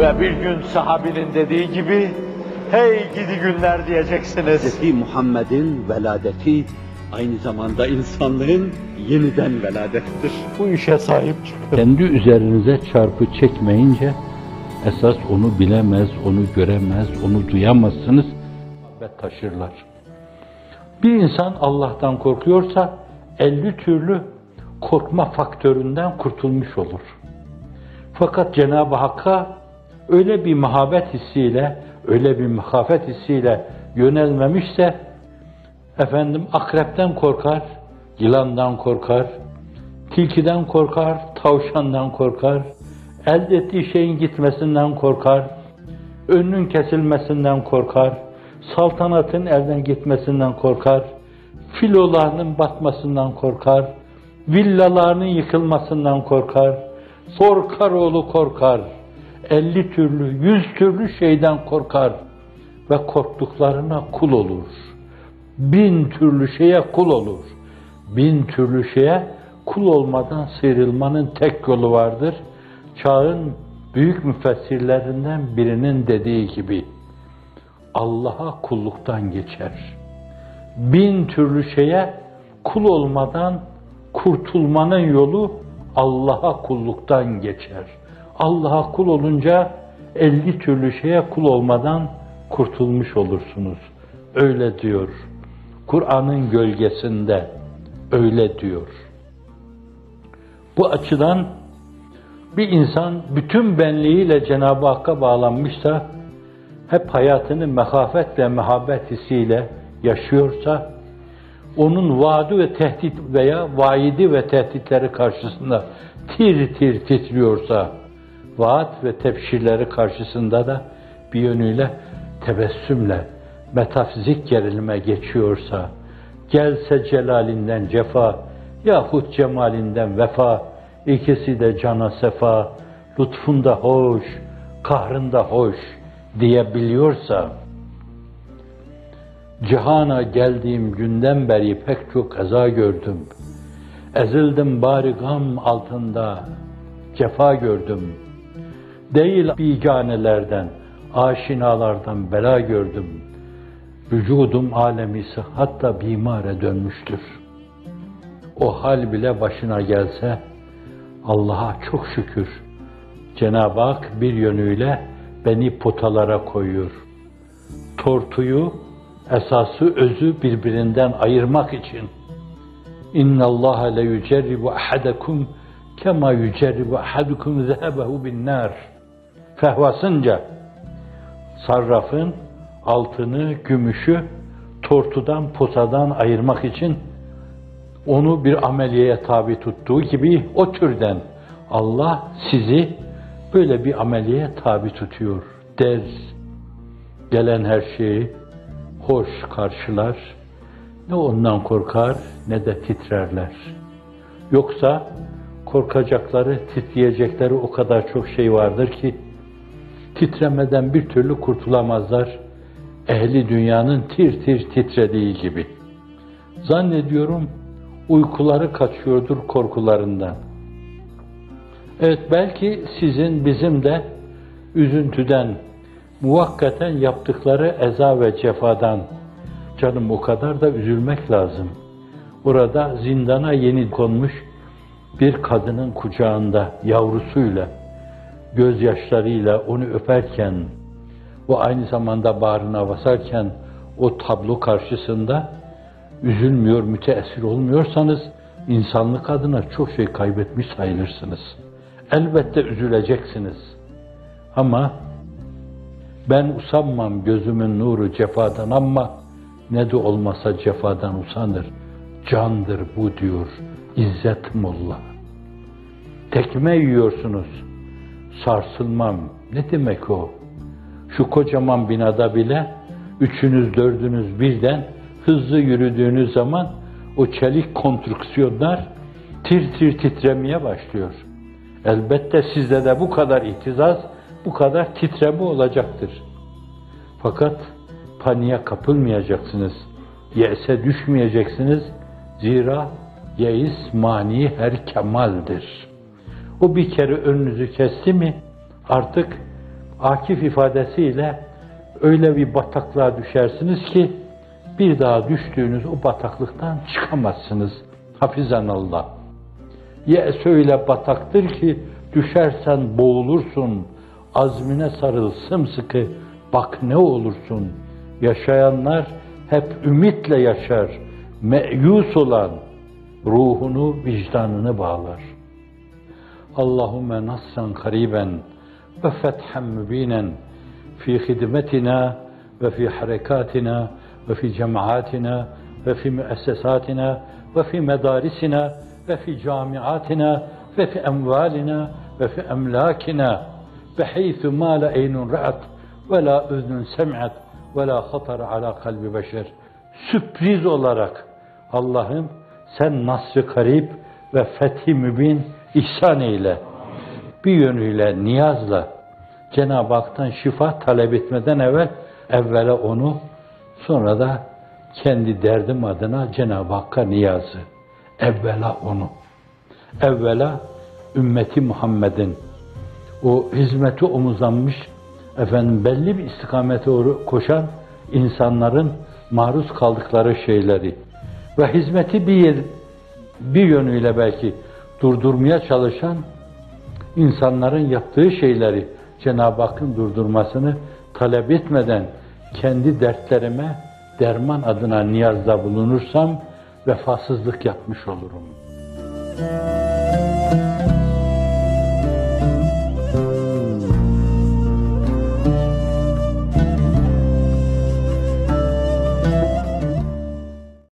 Ve bir gün sahabinin dediği gibi, hey gidi günler diyeceksiniz. Hz. Muhammed'in veladeti aynı zamanda insanlığın yeniden veladettir. Bu işe sahip çıkın. Kendi üzerinize çarpı çekmeyince esas onu bilemez, onu göremez, onu duyamazsınız ve taşırlar. Bir insan Allah'tan korkuyorsa 50 türlü korkma faktöründen kurtulmuş olur. Fakat Cenab-ı Hakk'a öyle bir muhabbet hissiyle, öyle bir muhafet hissiyle yönelmemişse efendim akrepten korkar, yılandan korkar, tilkiden korkar, tavşandan korkar, elde ettiği şeyin gitmesinden korkar, önünün kesilmesinden korkar, saltanatın elden gitmesinden korkar, filolarının batmasından korkar, villalarının yıkılmasından korkar, korkar oğlu korkar, elli türlü, yüz türlü şeyden korkar ve korktuklarına kul olur. Bin türlü şeye kul olur. Bin türlü şeye kul olmadan sıyrılmanın tek yolu vardır. Çağın büyük müfessirlerinden birinin dediği gibi Allah'a kulluktan geçer. Bin türlü şeye kul olmadan kurtulmanın yolu Allah'a kulluktan geçer. Allah'a kul olunca elli türlü şeye kul olmadan kurtulmuş olursunuz. Öyle diyor. Kur'an'ın gölgesinde öyle diyor. Bu açıdan bir insan bütün benliğiyle Cenab-ı Hakk'a bağlanmışsa, hep hayatını mehafet ve mehabbet hissiyle yaşıyorsa, onun vaadi ve tehdit veya vaidi ve tehditleri karşısında tir tir titriyorsa, vaat ve tebşirleri karşısında da bir yönüyle tebessümle metafizik gerilime geçiyorsa, gelse celalinden cefa, yahut cemalinden vefa, ikisi de cana sefa, lütfunda hoş, kahrında hoş diyebiliyorsa, cihana geldiğim günden beri pek çok eza gördüm. Ezildim bari gam altında, cefa gördüm. Değil biganelerden, aşinalardan bela gördüm. Vücudum alemi hatta bimare dönmüştür. O hal bile başına gelse, Allah'a çok şükür. Cenab-ı Hak bir yönüyle beni potalara koyuyor. Tortuyu, esası, özü birbirinden ayırmak için. İnna Allah le yücerribu ahadakum kema yücerribu ahadukum zehebehu bin nar. Fehvasınca sarrafın altını, gümüşü tortudan, potadan ayırmak için onu bir ameliyeye tabi tuttuğu gibi o türden Allah sizi böyle bir ameliyeye tabi tutuyor der. Gelen her şeyi hoş karşılar. Ne ondan korkar ne de titrerler. Yoksa korkacakları, titreyecekleri o kadar çok şey vardır ki titremeden bir türlü kurtulamazlar. Ehli dünyanın tir tir titrediği gibi. Zannediyorum uykuları kaçıyordur korkularından. Evet belki sizin bizim de üzüntüden, muvakkaten yaptıkları eza ve cefadan canım o kadar da üzülmek lazım. Burada zindana yeni konmuş bir kadının kucağında yavrusuyla, gözyaşlarıyla onu öperken, o aynı zamanda bağrına basarken o tablo karşısında üzülmüyor, müteessir olmuyorsanız insanlık adına çok şey kaybetmiş sayılırsınız. Elbette üzüleceksiniz. Ama ben usanmam gözümün nuru cefadan ama ne de olmasa cefadan usanır. Candır bu diyor İzzet Molla. Tekme yiyorsunuz. Sarsılmam. Ne demek o? Şu kocaman binada bile üçünüz dördünüz birden hızlı yürüdüğünüz zaman o çelik konstrüksiyonlar tir tir titremeye başlıyor. Elbette sizde de bu kadar ihtizaz, bu kadar titreme olacaktır. Fakat paniğe kapılmayacaksınız. Yese düşmeyeceksiniz. Zira yeis mani her kemaldir. O bir kere önünüzü kesti mi artık Akif ifadesiyle öyle bir bataklığa düşersiniz ki bir daha düştüğünüz o bataklıktan çıkamazsınız. Hafizanallah. Ye öyle bataktır ki düşersen boğulursun. Azmine sarıl sımsıkı bak ne olursun. Yaşayanlar hep ümitle yaşar. Meyus olan ruhunu, vicdanını bağlar. ve fi harekatina ve fi cemaatina ve fi müessesatina ve fi medarisina ve fi camiatina ve fi emvalina ve fi emlakina بحيث ما لا عين رأت ولا أذن سمعت ولا خطر على kalbi beşer. Sürpriz olarak Allah'ım sen nasr-ı karib ve fethi mübin ihsan eyle. Bir yönüyle niyazla Cenab-ı Hak'tan şifa talep etmeden evvel evvela onu sonra da kendi derdim adına Cenab-ı Hakk'a niyazı. Evvela onu. Evvela ümmeti Muhammed'in o hizmeti omuzlanmış efendim belli bir istikamete doğru koşan insanların maruz kaldıkları şeyleri ve hizmeti bir bir yönüyle belki durdurmaya çalışan insanların yaptığı şeyleri Cenab-ı Hakk'ın durdurmasını talep etmeden kendi dertlerime derman adına niyazda bulunursam vefasızlık yapmış olurum.